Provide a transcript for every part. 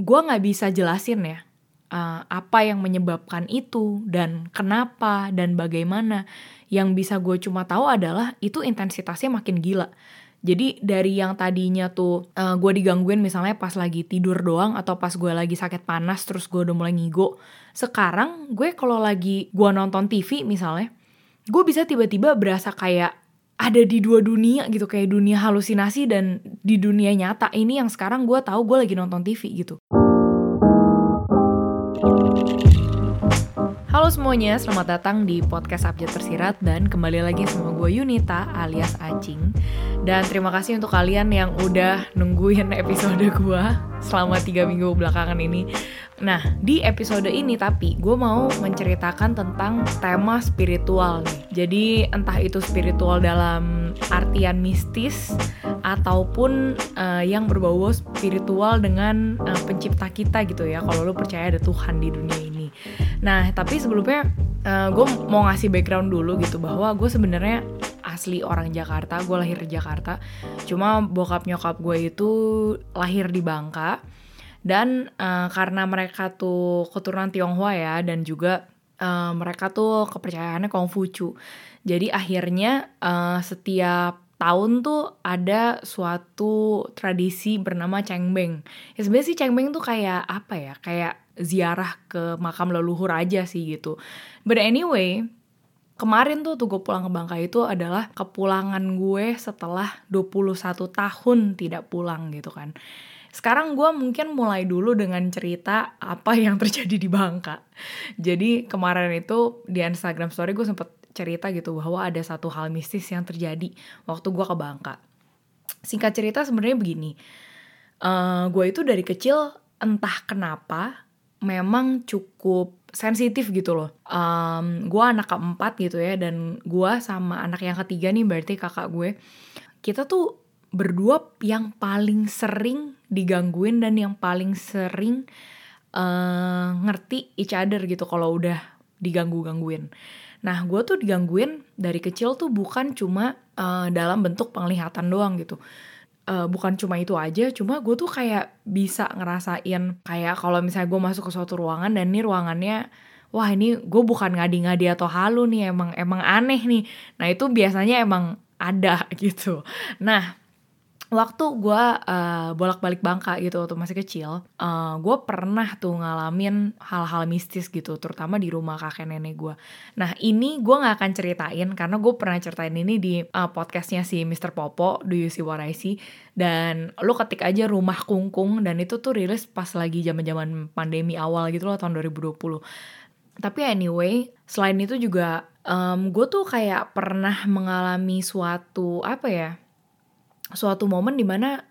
gue nggak bisa jelasin ya uh, apa yang menyebabkan itu dan kenapa dan bagaimana. Yang bisa gue cuma tahu adalah itu intensitasnya makin gila. Jadi dari yang tadinya tuh uh, gue digangguin misalnya pas lagi tidur doang atau pas gue lagi sakit panas terus gue udah mulai ngigo. Sekarang gue kalau lagi gue nonton TV misalnya, gue bisa tiba-tiba berasa kayak ada di dua dunia gitu kayak dunia halusinasi dan di dunia nyata ini yang sekarang gue tahu gue lagi nonton TV gitu. Semuanya, selamat datang di podcast Abjad Tersirat dan kembali lagi sama gue Yunita alias Acing Dan terima kasih untuk kalian yang udah nungguin episode gue selama tiga minggu belakangan ini Nah, di episode ini tapi gue mau menceritakan tentang tema spiritual nih. Jadi entah itu spiritual dalam artian mistis ataupun uh, yang berbau spiritual dengan uh, pencipta kita gitu ya. Kalau lo percaya ada Tuhan di dunia ini. Nah, tapi sebelumnya uh, gue mau ngasih background dulu gitu bahwa gue sebenarnya asli orang Jakarta, gue lahir di Jakarta. Cuma bokap nyokap gue itu lahir di Bangka dan uh, karena mereka tuh keturunan Tionghoa ya dan juga uh, mereka tuh kepercayaannya Kongfucu jadi akhirnya uh, setiap tahun tuh ada suatu tradisi bernama cengbeng. Ya sebenarnya sih cengbeng tuh kayak apa ya? Kayak ziarah ke makam leluhur aja sih gitu. But anyway, kemarin tuh tuh gue pulang ke Bangka itu adalah kepulangan gue setelah 21 tahun tidak pulang gitu kan. Sekarang gue mungkin mulai dulu dengan cerita apa yang terjadi di Bangka. Jadi kemarin itu di Instagram story gue sempet cerita gitu bahwa ada satu hal mistis yang terjadi waktu gue ke Bangka. Singkat cerita sebenarnya begini, uh, eh, gue itu dari kecil entah kenapa memang cukup sensitif gitu loh. Um, gue anak keempat gitu ya dan gue sama anak yang ketiga nih berarti kakak gue. Kita tuh berdua yang paling sering digangguin dan yang paling sering uh, ngerti each other gitu kalau udah diganggu-gangguin. Nah, gue tuh digangguin dari kecil tuh bukan cuma uh, dalam bentuk penglihatan doang gitu. Uh, bukan cuma itu aja, cuma gue tuh kayak bisa ngerasain kayak kalau misalnya gue masuk ke suatu ruangan dan ini ruangannya wah ini gue bukan ngadi-ngadi atau halu nih emang emang aneh nih. Nah itu biasanya emang ada gitu. Nah waktu gue uh, bolak-balik Bangka gitu waktu masih kecil, uh, eh, gue pernah tuh ngalamin hal-hal mistis gitu, terutama di rumah kakek nenek gue. Nah ini gue nggak akan ceritain karena gue pernah ceritain ini di uh, podcastnya si Mr. Popo, Do You See What I See? Dan lo ketik aja rumah kungkung dan itu tuh rilis pas lagi zaman-zaman pandemi awal gitu loh tahun 2020. Tapi anyway, selain itu juga um, gue tuh kayak pernah mengalami suatu apa ya? Suatu momen di mana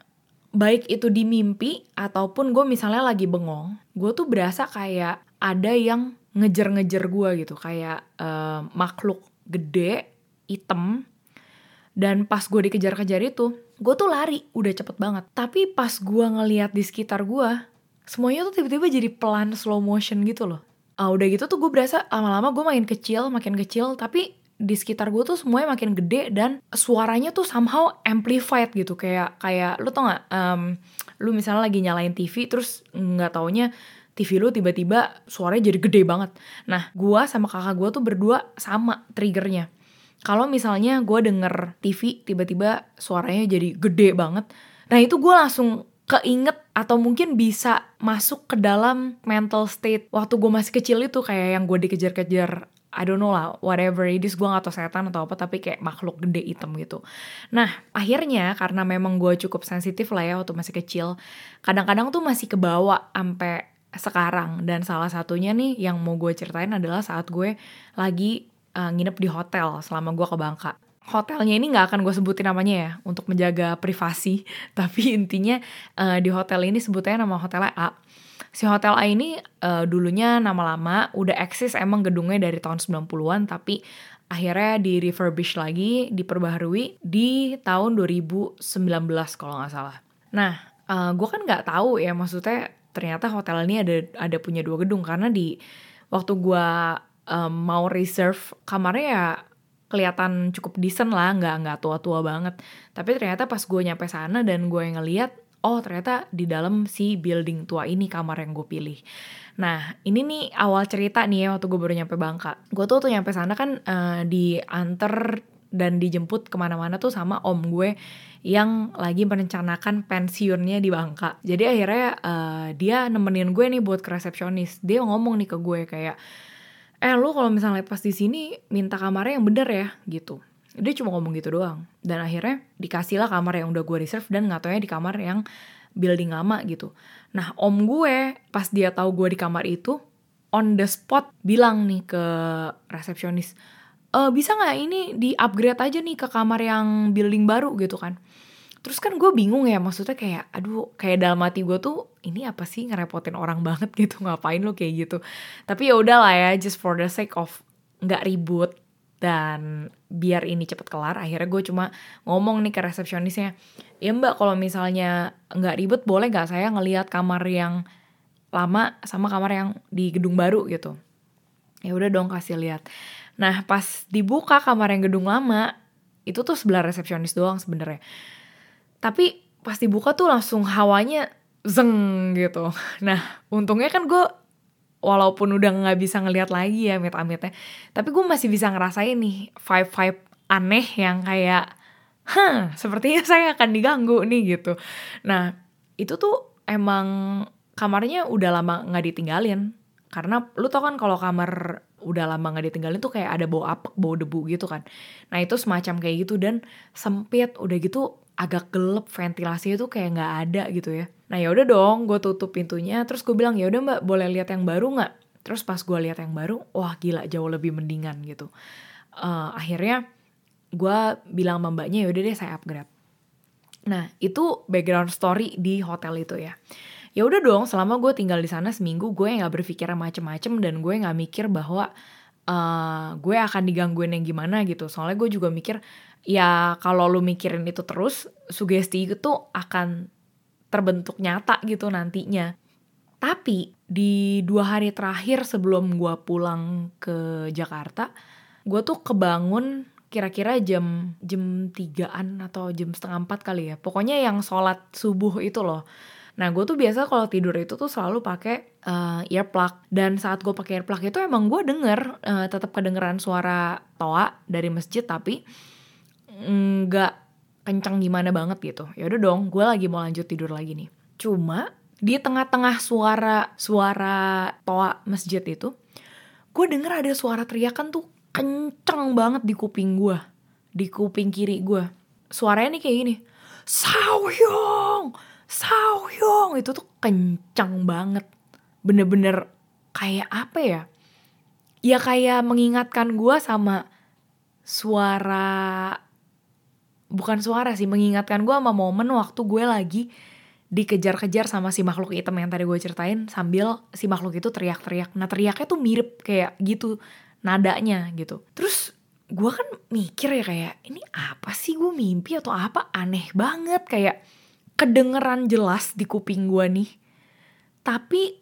baik itu di mimpi ataupun gue misalnya lagi bengong, gue tuh berasa kayak ada yang ngejer-ngejer gue gitu, kayak uh, makhluk gede, hitam, dan pas gue dikejar-kejar itu, gue tuh lari, udah cepet banget. Tapi pas gue ngeliat di sekitar gue, semuanya tuh tiba-tiba jadi pelan slow motion gitu loh. Uh, udah gitu tuh gue berasa lama-lama gue makin kecil, makin kecil, tapi di sekitar gue tuh semuanya makin gede dan suaranya tuh somehow amplified gitu. Kayak kayak lu tau gak um, lu misalnya lagi nyalain TV terus nggak taunya TV lu tiba-tiba suaranya jadi gede banget. Nah gue sama kakak gue tuh berdua sama triggernya. Kalau misalnya gue denger TV tiba-tiba suaranya jadi gede banget. Nah itu gue langsung keinget atau mungkin bisa masuk ke dalam mental state waktu gue masih kecil itu kayak yang gue dikejar-kejar I don't know lah, whatever it is, gue gak tau setan atau apa, tapi kayak makhluk gede hitam gitu. Nah, akhirnya karena memang gue cukup sensitif lah ya waktu masih kecil, kadang-kadang tuh masih kebawa sampai sekarang. Dan salah satunya nih yang mau gue ceritain adalah saat gue lagi uh, nginep di hotel selama gue ke Bangka. Hotelnya ini gak akan gue sebutin namanya ya, untuk menjaga privasi. Tapi intinya uh, di hotel ini sebutnya nama hotelnya A Si Hotel A ini uh, dulunya nama lama, udah eksis emang gedungnya dari tahun 90-an tapi akhirnya di refurbish lagi, diperbaharui di tahun 2019 kalau nggak salah. Nah, uh, eh, gue kan nggak tahu ya maksudnya ternyata hotel ini ada ada punya dua gedung karena di waktu gue um, mau reserve kamarnya ya kelihatan cukup decent lah, nggak nggak tua-tua banget. Tapi ternyata pas gue nyampe sana dan gue ngeliat oh ternyata di dalam si building tua ini kamar yang gue pilih. Nah ini nih awal cerita nih ya waktu gue baru nyampe Bangka. Gue tuh tuh nyampe sana kan uh, diantar dan dijemput ke mana-mana tuh sama om gue yang lagi merencanakan pensiunnya di Bangka. Jadi akhirnya uh, dia nemenin gue nih buat ke resepsionis. Dia ngomong nih ke gue kayak, eh lu kalau misalnya pas di sini minta kamarnya yang bener ya gitu. Dia cuma ngomong gitu doang. Dan akhirnya dikasih lah kamar yang udah gue reserve dan nggak di kamar yang building lama gitu. Nah om gue pas dia tahu gue di kamar itu on the spot bilang nih ke resepsionis, e, bisa nggak ini di upgrade aja nih ke kamar yang building baru gitu kan terus kan gue bingung ya maksudnya kayak aduh kayak dalam hati gue tuh ini apa sih ngerepotin orang banget gitu ngapain lo kayak gitu tapi ya udahlah ya just for the sake of nggak ribut dan biar ini cepet kelar akhirnya gue cuma ngomong nih ke resepsionisnya ya mbak kalau misalnya nggak ribet boleh nggak saya ngelihat kamar yang lama sama kamar yang di gedung baru gitu ya udah dong kasih lihat Nah pas dibuka kamar yang gedung lama itu tuh sebelah resepsionis doang sebenarnya. Tapi pas dibuka tuh langsung hawanya zeng gitu. Nah untungnya kan gue walaupun udah nggak bisa ngeliat lagi ya amit-amitnya, tapi gue masih bisa ngerasain nih vibe-vibe aneh yang kayak, hah sepertinya saya akan diganggu nih gitu. Nah itu tuh emang kamarnya udah lama nggak ditinggalin karena lu tau kan kalau kamar udah lama gak ditinggalin tuh kayak ada bau apek, bau debu gitu kan. Nah itu semacam kayak gitu dan sempit, udah gitu agak gelap ventilasinya tuh kayak nggak ada gitu ya. Nah ya udah dong, gue tutup pintunya, terus gue bilang ya udah mbak boleh lihat yang baru nggak? Terus pas gue lihat yang baru, wah gila jauh lebih mendingan gitu. Uh, akhirnya gue bilang sama mbaknya ya udah deh saya upgrade. Nah itu background story di hotel itu ya ya udah dong selama gue tinggal di sana seminggu gue nggak berpikir macem-macem dan gue nggak mikir bahwa uh, gue akan digangguin yang gimana gitu soalnya gue juga mikir ya kalau lu mikirin itu terus sugesti itu akan terbentuk nyata gitu nantinya. Tapi di dua hari terakhir sebelum gue pulang ke Jakarta gue tuh kebangun kira-kira jam jam tigaan atau jam setengah empat kali ya. Pokoknya yang sholat subuh itu loh. Nah gue tuh biasa kalau tidur itu tuh selalu pakai uh, earplug. Dan saat gue pakai earplug itu emang gue denger uh, tetap kedengeran suara toa dari masjid tapi nggak kencang gimana banget gitu. Ya udah dong, gue lagi mau lanjut tidur lagi nih. Cuma di tengah-tengah suara suara toa masjid itu, gue denger ada suara teriakan tuh kenceng banget di kuping gue, di kuping kiri gue. Suaranya nih kayak gini, Sawyong, Saohyong itu tuh kencang banget. Bener-bener kayak apa ya? Ya kayak mengingatkan gue sama suara bukan suara sih mengingatkan gue sama momen waktu gue lagi dikejar-kejar sama si makhluk hitam yang tadi gue ceritain sambil si makhluk itu teriak-teriak. Nah teriaknya tuh mirip kayak gitu nadanya gitu. Terus gue kan mikir ya kayak ini apa sih gue mimpi atau apa aneh banget kayak kedengeran jelas di kuping gue nih tapi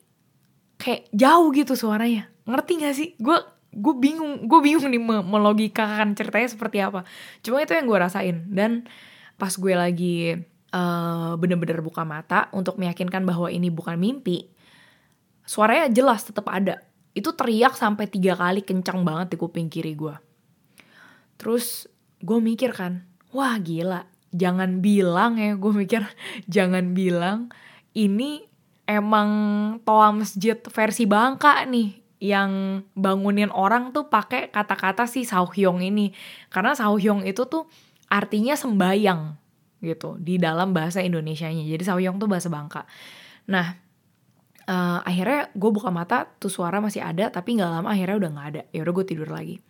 kayak jauh gitu suaranya ngerti gak sih gue gue bingung gue bingung nih melogikakan ceritanya seperti apa. Cuma itu yang gue rasain. Dan pas gue lagi uh, bener-bener buka mata untuk meyakinkan bahwa ini bukan mimpi suaranya jelas tetap ada. Itu teriak sampai tiga kali kencang banget di kuping kiri gue terus gue mikir kan wah gila. Jangan bilang ya gue mikir. Jangan bilang ini emang toa masjid versi Bangka nih yang bangunin orang tuh pakai kata-kata si Sauhyong ini. Karena Sauhyong itu tuh artinya sembayang gitu di dalam bahasa Indonesianya. Jadi Sauhyong tuh bahasa Bangka. Nah uh, akhirnya gue buka mata tuh suara masih ada tapi nggak lama akhirnya udah nggak ada. Ya udah gue tidur lagi.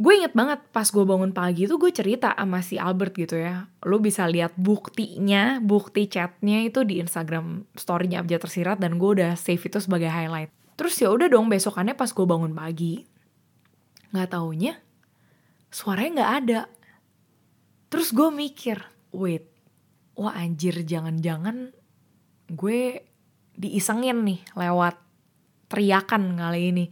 Gue inget banget pas gue bangun pagi itu gue cerita sama si Albert gitu ya. Lo bisa lihat buktinya bukti chatnya itu di Instagram storynya Abjad Tersirat dan gue udah save itu sebagai highlight terus ya udah dong besokannya pas gue bangun pagi nggak taunya suaranya nggak ada. Terus gue mikir wait wah anjir jangan-jangan gue diisengin nih lewat teriakan kali ini.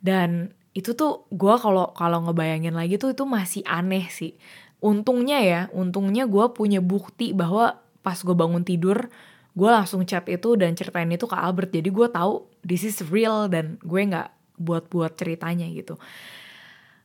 Dan itu tuh gue kalau kalau ngebayangin lagi tuh itu masih aneh sih. Untungnya ya untungnya gue punya bukti bahwa pas gue bangun tidur gue langsung chat itu dan ceritain itu ke Albert. Jadi gue tahu this is real dan gue nggak buat-buat ceritanya gitu.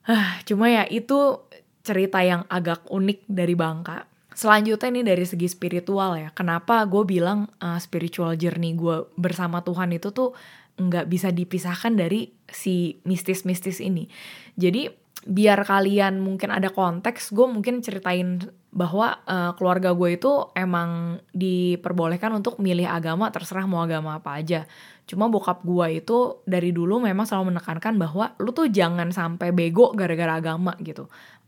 Ah cuma ya itu cerita yang agak unik dari Bangka. Selanjutnya nih dari segi spiritual ya. Kenapa gue bilang uh, spiritual journey gue bersama Tuhan itu tuh nggak bisa dipisahkan dari si mistis-mistis ini. Jadi biar kalian mungkin ada konteks gue mungkin ceritain bahwa uh, keluarga gue itu emang diperbolehkan untuk milih agama terserah mau agama apa aja cuma bokap gue itu dari dulu memang selalu menekankan bahwa lu tuh jangan sampai bego gara-gara agama gitu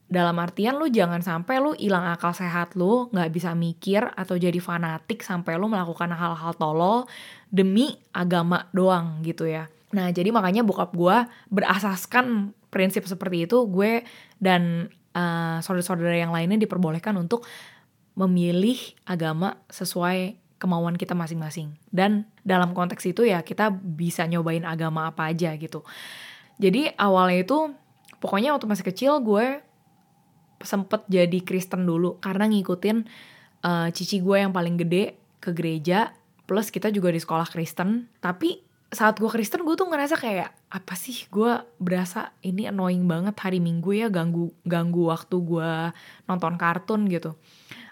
dalam artian lu jangan sampai lu hilang akal sehat lu, nggak bisa mikir atau jadi fanatik sampai lu melakukan hal-hal tolol demi agama doang gitu ya. Nah jadi makanya bokap gue berasaskan prinsip seperti itu gue dan uh, saudara-saudara yang lainnya diperbolehkan untuk memilih agama sesuai kemauan kita masing-masing. Dan dalam konteks itu ya kita bisa nyobain agama apa aja gitu. Jadi awalnya itu pokoknya waktu masih kecil gue sempet jadi Kristen dulu karena ngikutin uh, cici gue yang paling gede ke gereja plus kita juga di sekolah Kristen tapi saat gue Kristen gue tuh ngerasa kayak apa sih? Gue berasa ini annoying banget hari Minggu ya ganggu ganggu waktu gue nonton kartun gitu.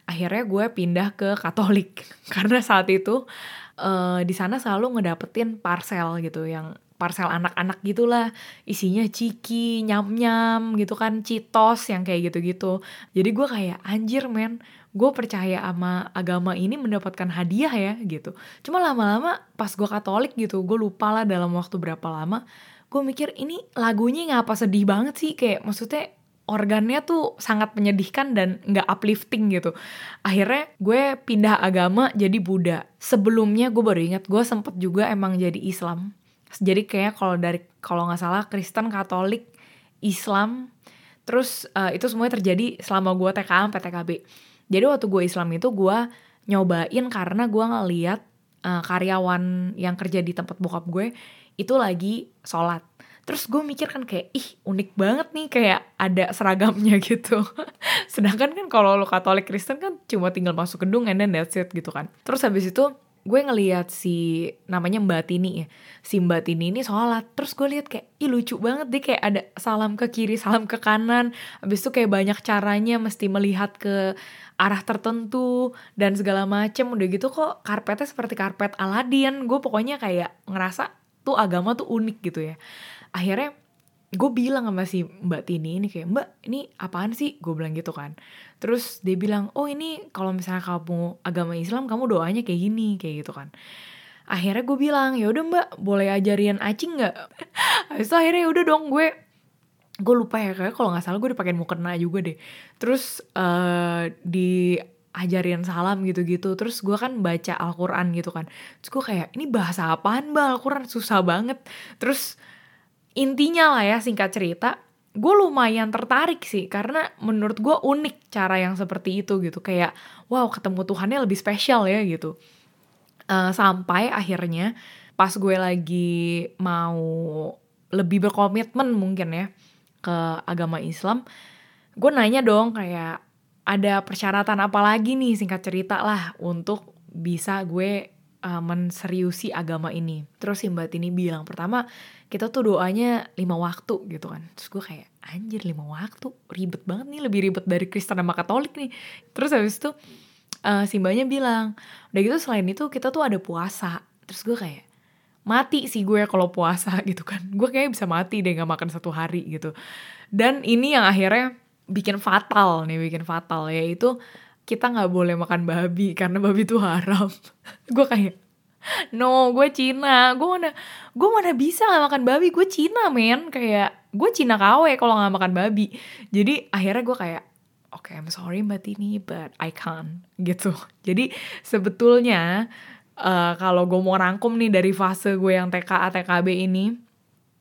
Akhirnya gue pindah ke Katolik. Karena saat itu uh, di sana selalu ngedapetin parcel gitu yang parcel anak-anak gitulah. Isinya ciki nyam-nyam gitu kan citos yang kayak gitu-gitu. Jadi gue kayak anjir men gue percaya sama agama ini mendapatkan hadiah ya gitu. Cuma lama-lama pas gue katolik gitu gue lupa lah dalam waktu berapa lama gue mikir ini lagunya ngapa sedih banget sih? Kayak maksudnya organnya tuh sangat menyedihkan dan nggak uplifting gitu. Akhirnya gue pindah agama jadi Buddha. Sebelumnya gue baru ingat gue sempet juga emang jadi Islam. Jadi kayak kalau dari kalau nggak salah Kristen Katolik Islam. Terus uh, itu semuanya terjadi selama gue TKA PTKB jadi waktu gue Islam itu gue nyobain karena gue ngeliat uh, karyawan yang kerja di tempat bokap gue itu lagi sholat. Terus gue mikir kan kayak ih unik banget nih kayak ada seragamnya gitu. Sedangkan kan kalau lo Katolik Kristen kan cuma tinggal masuk gedung and then that's it gitu kan. Terus habis itu gue ngeliat si namanya Mbak Tini ya. Si Mbak Tini ini sholat terus gue liat kayak ih lucu banget deh kayak ada salam ke kiri salam ke kanan. Abis itu kayak banyak caranya mesti melihat ke arah tertentu dan segala macem. Udah gitu kok karpetnya seperti karpet Aladin gue pokoknya kayak ngerasa tuh agama tuh unik gitu ya. Akhirnya gue bilang sama si mbak Tini ini kayak mbak ini apaan sih? Gue bilang gitu kan. Terus dia bilang oh ini kalau misalnya kamu agama Islam kamu doanya kayak gini kayak gitu kan. Akhirnya gue bilang ya udah mbak boleh ajarin acing nggak? Habis itu akhirnya ya udah dong gue gue lupa ya kayak kalau nggak salah gue dipakein mukena juga deh. Terus uh, di ajarin salam gitu-gitu terus gue kan baca Al-Quran gitu kan. Terus gue kayak ini bahasa apaan mbak? Al-Quran susah banget. Terus intinya lah ya singkat cerita gue lumayan tertarik sih karena menurut gue unik cara yang seperti itu gitu. Kayak wow ketemu Tuhannya lebih spesial ya gitu. Uh, sampai akhirnya pas gue lagi mau lebih berkomitmen mungkin ya ke agama Islam gue nanya dong kayak ada persyaratan apa lagi nih? Singkat cerita lah untuk bisa gue uh, menseriusi agama ini. Terus si mbak Tini bilang pertama kita tuh doanya lima waktu gitu kan. Terus gue kayak anjir lima waktu? Ribet banget nih lebih ribet dari Kristen sama Katolik nih. Terus habis itu uh, simbanya bilang udah gitu selain itu kita tuh ada puasa. Terus gue kayak mati sih gue kalau puasa gitu kan. Gue kayak bisa mati deh nggak makan satu hari gitu. Dan ini yang akhirnya bikin fatal nih bikin fatal yaitu kita nggak boleh makan babi karena babi itu haram. Gue kayak no gue Cina. Gue mana gue mana bisa gak makan babi? Gue Cina men. Kayak gue Cina KW kalau nggak makan babi. Jadi akhirnya gue kayak oke okay, I'm sorry mbak Tini but I can't. Gitu. Jadi sebetulnya uh, kalau gue mau rangkum nih dari fase gue yang TKA TKB ini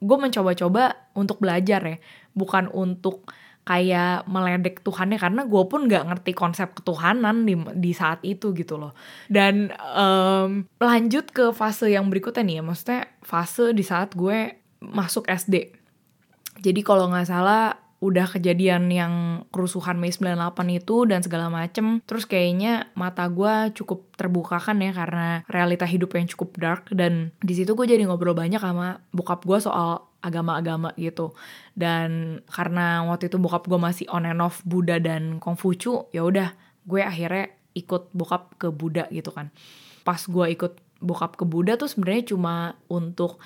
gue mencoba-coba untuk belajar ya. Bukan untuk kayak meledek Tuhannya karena gue pun nggak ngerti konsep ketuhanan di di saat itu gitu loh. Dan um, lanjut ke fase yang berikutnya nih ya maksudnya fase di saat gue masuk SD jadi kalau nggak salah udah kejadian yang kerusuhan Mei 98 itu dan segala macem terus kayaknya mata gue cukup terbuka kan ya karena realita hidup yang cukup dark dan di situ gue jadi ngobrol banyak sama bokap gue soal agama-agama gitu. Dan karena waktu itu bokap gue masih on and off Buddha dan Kongfucu ya udah gue akhirnya ikut bokap ke Buddha gitu kan. Pas gue ikut bokap ke Buddha tuh sebenarnya cuma untuk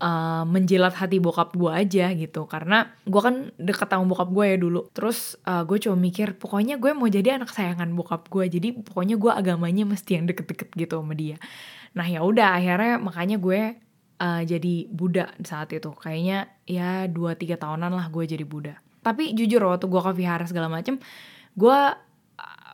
uh, menjilat hati bokap gue aja gitu. Karena gue kan deket sama bokap gue ya dulu. Terus uh, gue cuma mikir pokoknya gue mau jadi anak sayangan bokap gue jadi pokoknya gue agamanya mesti yang deket-deket gitu sama dia. Nah ya udah akhirnya makanya gue uh, jadi Buddha saat itu. Kayaknya ya dua tiga tahunan lah gue jadi Buddha. Tapi jujur waktu gue ke vihara segala macem gue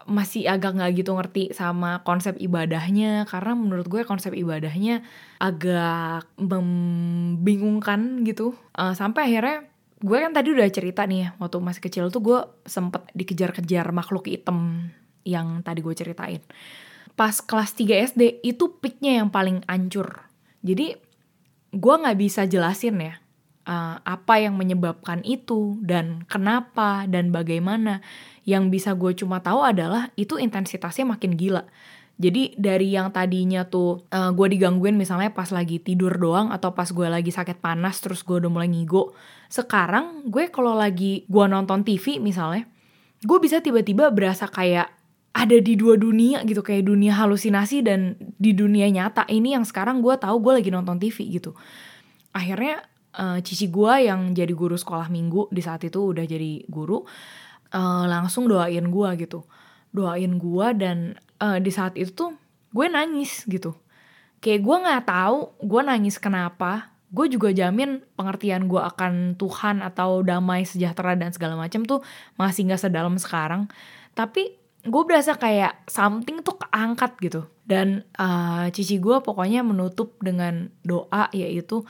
masih agak nggak gitu ngerti sama konsep ibadahnya. Karena menurut gue konsep ibadahnya agak membingungkan gitu. Uh, sampai akhirnya gue kan tadi udah cerita nih ya waktu masih kecil tuh gue sempet dikejar-kejar makhluk hitam yang tadi gue ceritain. Pas kelas 3 SD itu peaknya yang paling ancur. Jadi gue nggak bisa jelasin ya uh, apa yang menyebabkan itu dan kenapa dan bagaimana yang bisa gue cuma tahu adalah itu intensitasnya makin gila. Jadi dari yang tadinya tuh uh, gue digangguin misalnya pas lagi tidur doang atau pas gue lagi sakit panas terus gue udah mulai ngigo sekarang gue kalau lagi gue nonton TV misalnya gue bisa tiba-tiba berasa kayak ada di dua dunia gitu kayak dunia halusinasi dan di dunia nyata. Ini yang sekarang gue tahu gue lagi nonton TV gitu. Akhirnya uh, cici gue yang jadi guru sekolah minggu di saat itu udah jadi guru uh, langsung doain gue gitu. Doain gue dan uh, di saat itu tuh gue nangis gitu. Kayak gue nggak tahu gue nangis kenapa. Gue juga jamin pengertian gue akan Tuhan atau damai sejahtera dan segala macam tuh masih nggak sedalam sekarang. Tapi gue berasa kayak something tuh keangkat gitu. Dan uh, cici gue pokoknya menutup dengan doa yaitu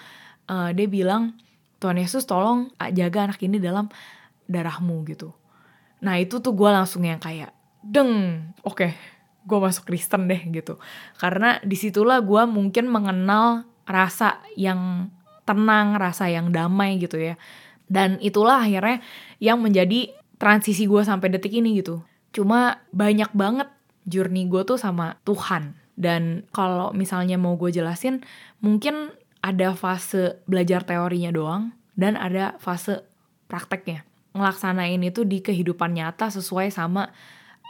uh, dia bilang Tuhan Yesus tolong jaga anak ini dalam darahmu gitu Nah itu tuh gue langsung yang kayak, deng, oke, okay, gue masuk Kristen deh gitu. Karena di situlah gue mungkin mengenal rasa yang tenang, rasa yang damai gitu ya. Dan itulah akhirnya yang menjadi transisi gue sampai detik ini gitu. Cuma banyak banget journey gue tuh sama Tuhan. Dan kalau misalnya mau gue jelasin, mungkin ada fase belajar teorinya doang, dan ada fase prakteknya ngelaksanain itu di kehidupan nyata sesuai sama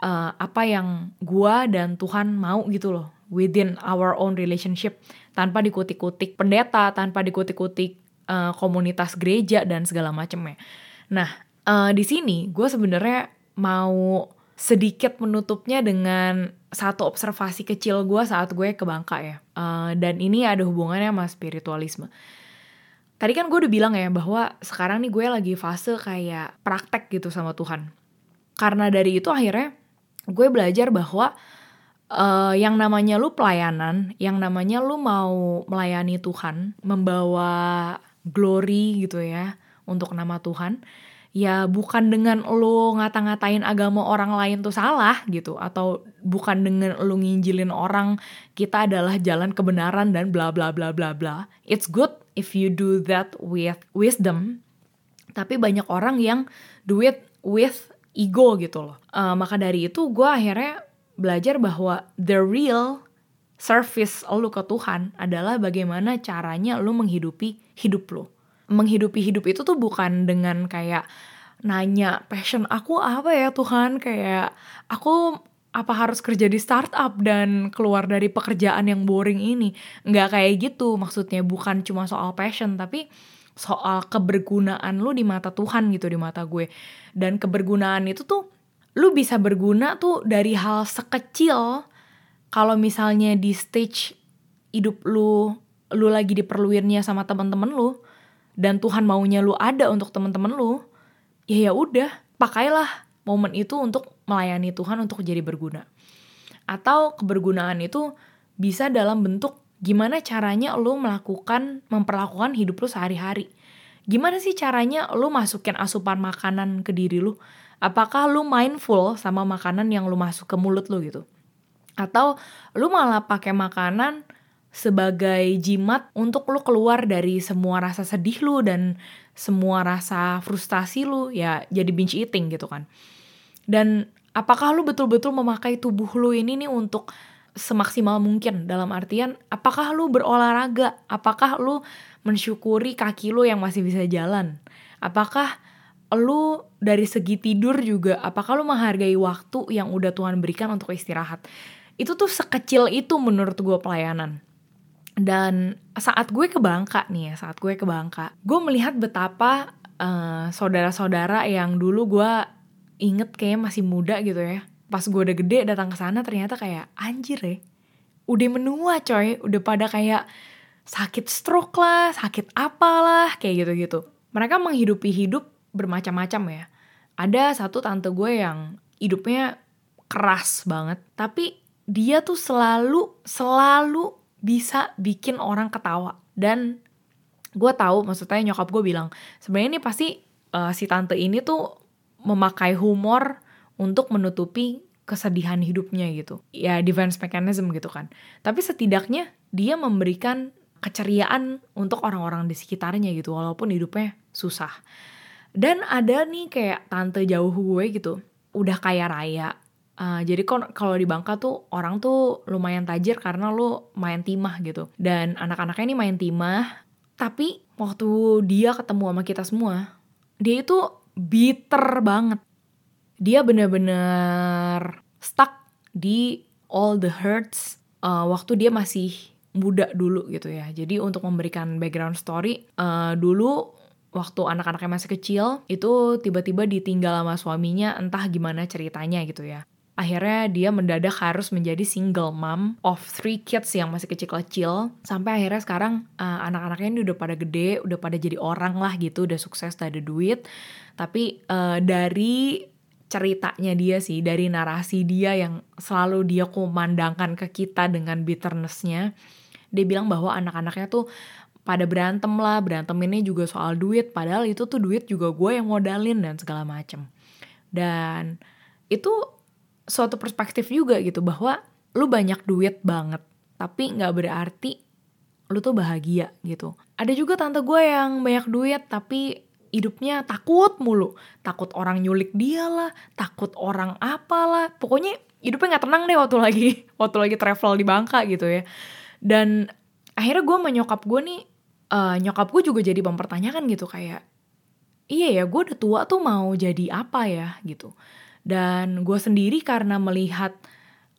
uh, apa yang gua dan Tuhan mau gitu loh within our own relationship. Tanpa dikutik-kutik pendeta tanpa dikutik-kutik uh, komunitas gereja dan segala macamnya nah uh, di sini gue sebenarnya mau sedikit menutupnya dengan satu observasi kecil gue saat gue ke Bangka ya. Uh, dan ini ada hubungannya sama spiritualisme Tadi kan gue udah bilang ya bahwa sekarang nih gue lagi fase kayak praktek gitu sama Tuhan. Karena dari itu akhirnya gue belajar bahwa uh, yang namanya lu pelayanan, yang namanya lu mau melayani Tuhan, membawa glory gitu ya untuk nama Tuhan, ya bukan dengan lu ngata-ngatain agama orang lain tuh salah gitu atau bukan dengan lu nginjilin orang kita adalah jalan kebenaran dan bla bla bla bla bla. It's good if you do that with wisdom. Tapi banyak orang yang do it with ego gitu loh. Uh, maka dari itu gue akhirnya belajar bahwa the real service lo ke Tuhan adalah bagaimana caranya lo menghidupi hidup lo menghidupi hidup itu tuh bukan dengan kayak nanya passion aku apa ya Tuhan? Kayak aku apa harus kerja di startup dan keluar dari pekerjaan yang boring ini? Nggak kayak gitu maksudnya bukan cuma soal passion tapi soal kebergunaan lu di mata Tuhan gitu di mata gue. Dan kebergunaan itu tuh lu bisa berguna tuh dari hal sekecil. Kalau misalnya di stage hidup lu lu lagi diperluinnya sama teman-teman lu dan Tuhan maunya lu ada untuk teman-teman lu ya ya udah pakailah momen itu untuk melayani Tuhan untuk jadi berguna. Atau kebergunaan itu bisa dalam bentuk gimana caranya lo melakukan, memperlakukan hidup lo sehari-hari. Gimana sih caranya lo masukin asupan makanan ke diri lo? Apakah lo mindful sama makanan yang lo masuk ke mulut lo gitu? Atau lo malah pakai makanan sebagai jimat untuk lu keluar dari semua rasa sedih lu dan semua rasa frustasi lu ya jadi binge eating gitu kan. Dan apakah lu betul-betul memakai tubuh lu ini nih untuk semaksimal mungkin dalam artian apakah lu berolahraga? Apakah lu mensyukuri kaki lu yang masih bisa jalan? Apakah lu dari segi tidur juga apakah lu menghargai waktu yang udah Tuhan berikan untuk istirahat? Itu tuh sekecil itu menurut gue pelayanan dan saat gue ke Bangka nih ya, saat gue ke Bangka, gue melihat betapa uh, saudara-saudara yang dulu gue inget kayak masih muda gitu ya. Pas gue udah gede datang ke sana ternyata kayak anjir ya. Udah menua coy, udah pada kayak sakit stroke lah, sakit apalah, kayak gitu-gitu. Mereka menghidupi hidup bermacam-macam ya. Ada satu tante gue yang hidupnya keras banget, tapi dia tuh selalu selalu bisa bikin orang ketawa. Dan gue tahu maksudnya nyokap gue bilang sebenarnya ini pasti uh, si tante ini tuh memakai humor untuk menutupi kesedihan hidupnya gitu. Ya defense mechanism gitu kan. Tapi setidaknya dia memberikan keceriaan untuk orang-orang di sekitarnya gitu walaupun hidupnya susah. Dan ada nih kayak tante jauh gue gitu udah kaya raya Uh, jadi kalau di Bangka tuh orang tuh lumayan tajir karena lu main timah gitu. Dan anak-anaknya ini main timah, tapi waktu dia ketemu sama kita semua, dia itu bitter banget. Dia bener-bener stuck di all the hurts uh, waktu dia masih muda dulu gitu ya. Jadi untuk memberikan background story, uh, dulu waktu anak-anaknya masih kecil itu tiba-tiba ditinggal sama suaminya entah gimana ceritanya gitu ya akhirnya dia mendadak harus menjadi single mom of three kids yang masih kecil-kecil. Sampai akhirnya sekarang uh, anak-anaknya ini udah pada gede udah pada jadi orang lah gitu udah sukses udah ada duit. Tapi uh, dari ceritanya dia sih dari narasi dia yang selalu dia kumandangkan ke kita dengan bitternessnya dia bilang bahwa anak-anaknya tuh pada berantem lah berantem ini juga soal duit padahal itu tuh duit juga gue yang modalin dan segala macem. Dan itu suatu perspektif juga gitu bahwa lu banyak duit banget tapi nggak berarti lu tuh bahagia gitu. Ada juga tante gue yang banyak duit tapi hidupnya takut mulu. Takut orang nyulik dia lah takut orang apalah pokoknya hidupnya nggak tenang deh waktu lagi waktu lagi travel di Bangka gitu ya. Dan akhirnya gue menyokap gue nih uh, nyokap gue juga jadi mempertanyakan gitu kayak iya ya gue udah tua tuh mau jadi apa ya? gitu dan gue sendiri karena melihat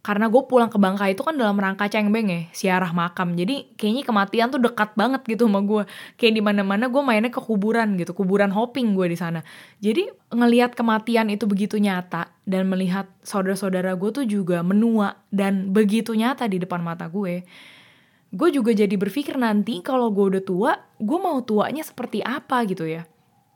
karena gue pulang ke Bangka itu kan dalam rangka cengbeng ya siarah makam. Jadi kayaknya kematian tuh dekat banget gitu sama gue kayak di mana mana gue mainnya ke kuburan gitu kuburan hopping gue di sana. Jadi ngelihat kematian itu begitu nyata dan melihat saudara-saudara gue tuh juga menua dan begitu nyata di depan mata gue gue juga jadi berpikir nanti kalau gue udah tua gue mau tuanya seperti apa gitu ya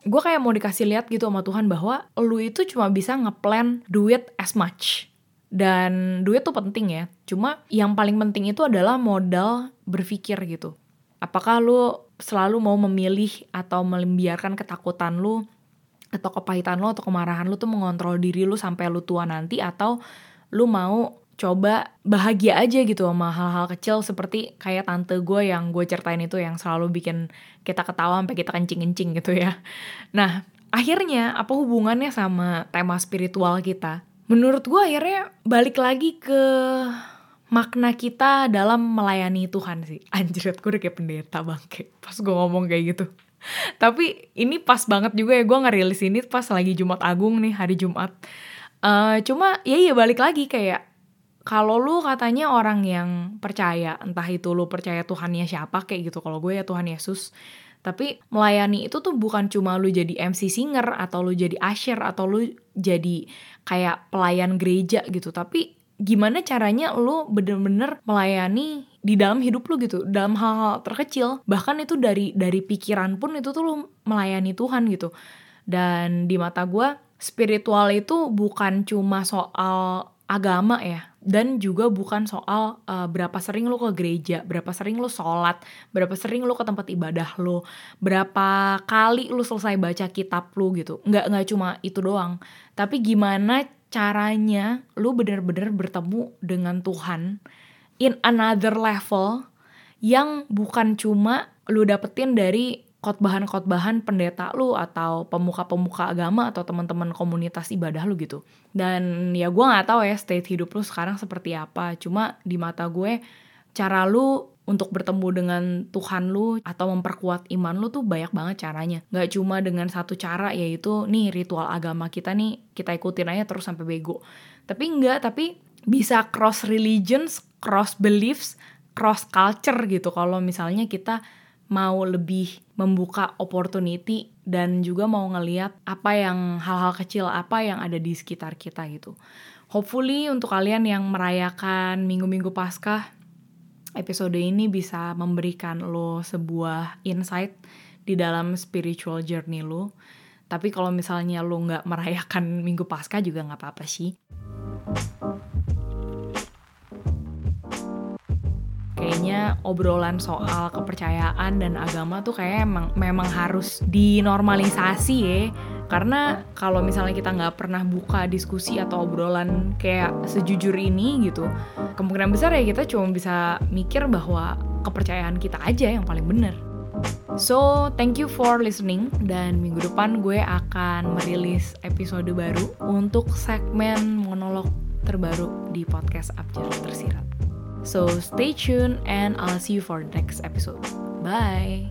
gue kayak mau dikasih lihat gitu sama Tuhan bahwa lu itu cuma bisa ngeplan duit as much. Dan duit tuh penting ya. Cuma yang paling penting itu adalah modal berpikir gitu. Apakah lu selalu mau memilih atau membiarkan ketakutan lu atau kepahitan lu atau kemarahan lu tuh mengontrol diri lu sampai lu tua nanti atau lu mau coba bahagia aja gitu sama hal-hal kecil seperti kayak tante gue yang gue ceritain itu yang selalu bikin kita ketawa sampai kita kencing-kencing gitu ya. Nah, akhirnya apa hubungannya sama tema spiritual kita? Menurut gue akhirnya balik lagi ke makna kita dalam melayani Tuhan sih. Anjir, gue udah kayak pendeta bangke pas gue ngomong kayak gitu. Tapi ini pas banget juga ya gue ngerilis ini pas lagi Jumat Agung nih hari Jumat. Uh, cuma ya iya balik lagi kayak kalau lu katanya orang yang percaya, entah itu lu percaya Tuhannya siapa kayak gitu, kalau gue ya Tuhan Yesus. Tapi melayani itu tuh bukan cuma lu jadi MC singer atau lu jadi usher atau lu jadi kayak pelayan gereja gitu, tapi gimana caranya lu bener-bener melayani di dalam hidup lu gitu, dalam hal-hal terkecil, bahkan itu dari dari pikiran pun itu tuh lu melayani Tuhan gitu. Dan di mata gue, spiritual itu bukan cuma soal agama ya dan juga bukan soal uh, berapa sering lo ke gereja, berapa sering lo sholat, berapa sering lo ke tempat ibadah lo, berapa kali lo selesai baca kitab lo gitu. Nggak nggak cuma itu doang, tapi gimana caranya lo bener-bener bertemu dengan Tuhan in another level yang bukan cuma lu dapetin dari khotbahan-khotbahan pendeta lu atau pemuka-pemuka agama atau teman-teman komunitas ibadah lu gitu. Dan ya gue nggak tahu ya state hidup lu sekarang seperti apa. Cuma di mata gue cara lu untuk bertemu dengan Tuhan lu atau memperkuat iman lu tuh banyak banget caranya. Gak cuma dengan satu cara yaitu nih ritual agama kita nih kita ikutin aja terus sampai bego. Tapi enggak, tapi bisa cross religions, cross beliefs, cross culture gitu. Kalau misalnya kita mau lebih membuka opportunity dan juga mau ngeliat apa yang hal-hal kecil apa yang ada di sekitar kita gitu. Hopefully untuk kalian yang merayakan minggu-minggu Paskah, episode ini bisa memberikan lo sebuah insight di dalam spiritual journey lo. Tapi kalau misalnya lo nggak merayakan minggu Paskah juga nggak apa-apa sih. Kayaknya obrolan soal kepercayaan dan agama tuh kayak emang memang harus dinormalisasi ya karena kalau misalnya kita nggak pernah buka diskusi atau obrolan kayak sejujur ini gitu kemungkinan besar ya kita cuma bisa mikir bahwa kepercayaan kita aja yang paling bener So, thank you for listening dan minggu depan gue akan merilis episode baru untuk segmen monolog terbaru di podcast Abjad Tersirat. So stay tuned and I'll see you for next episode. Bye.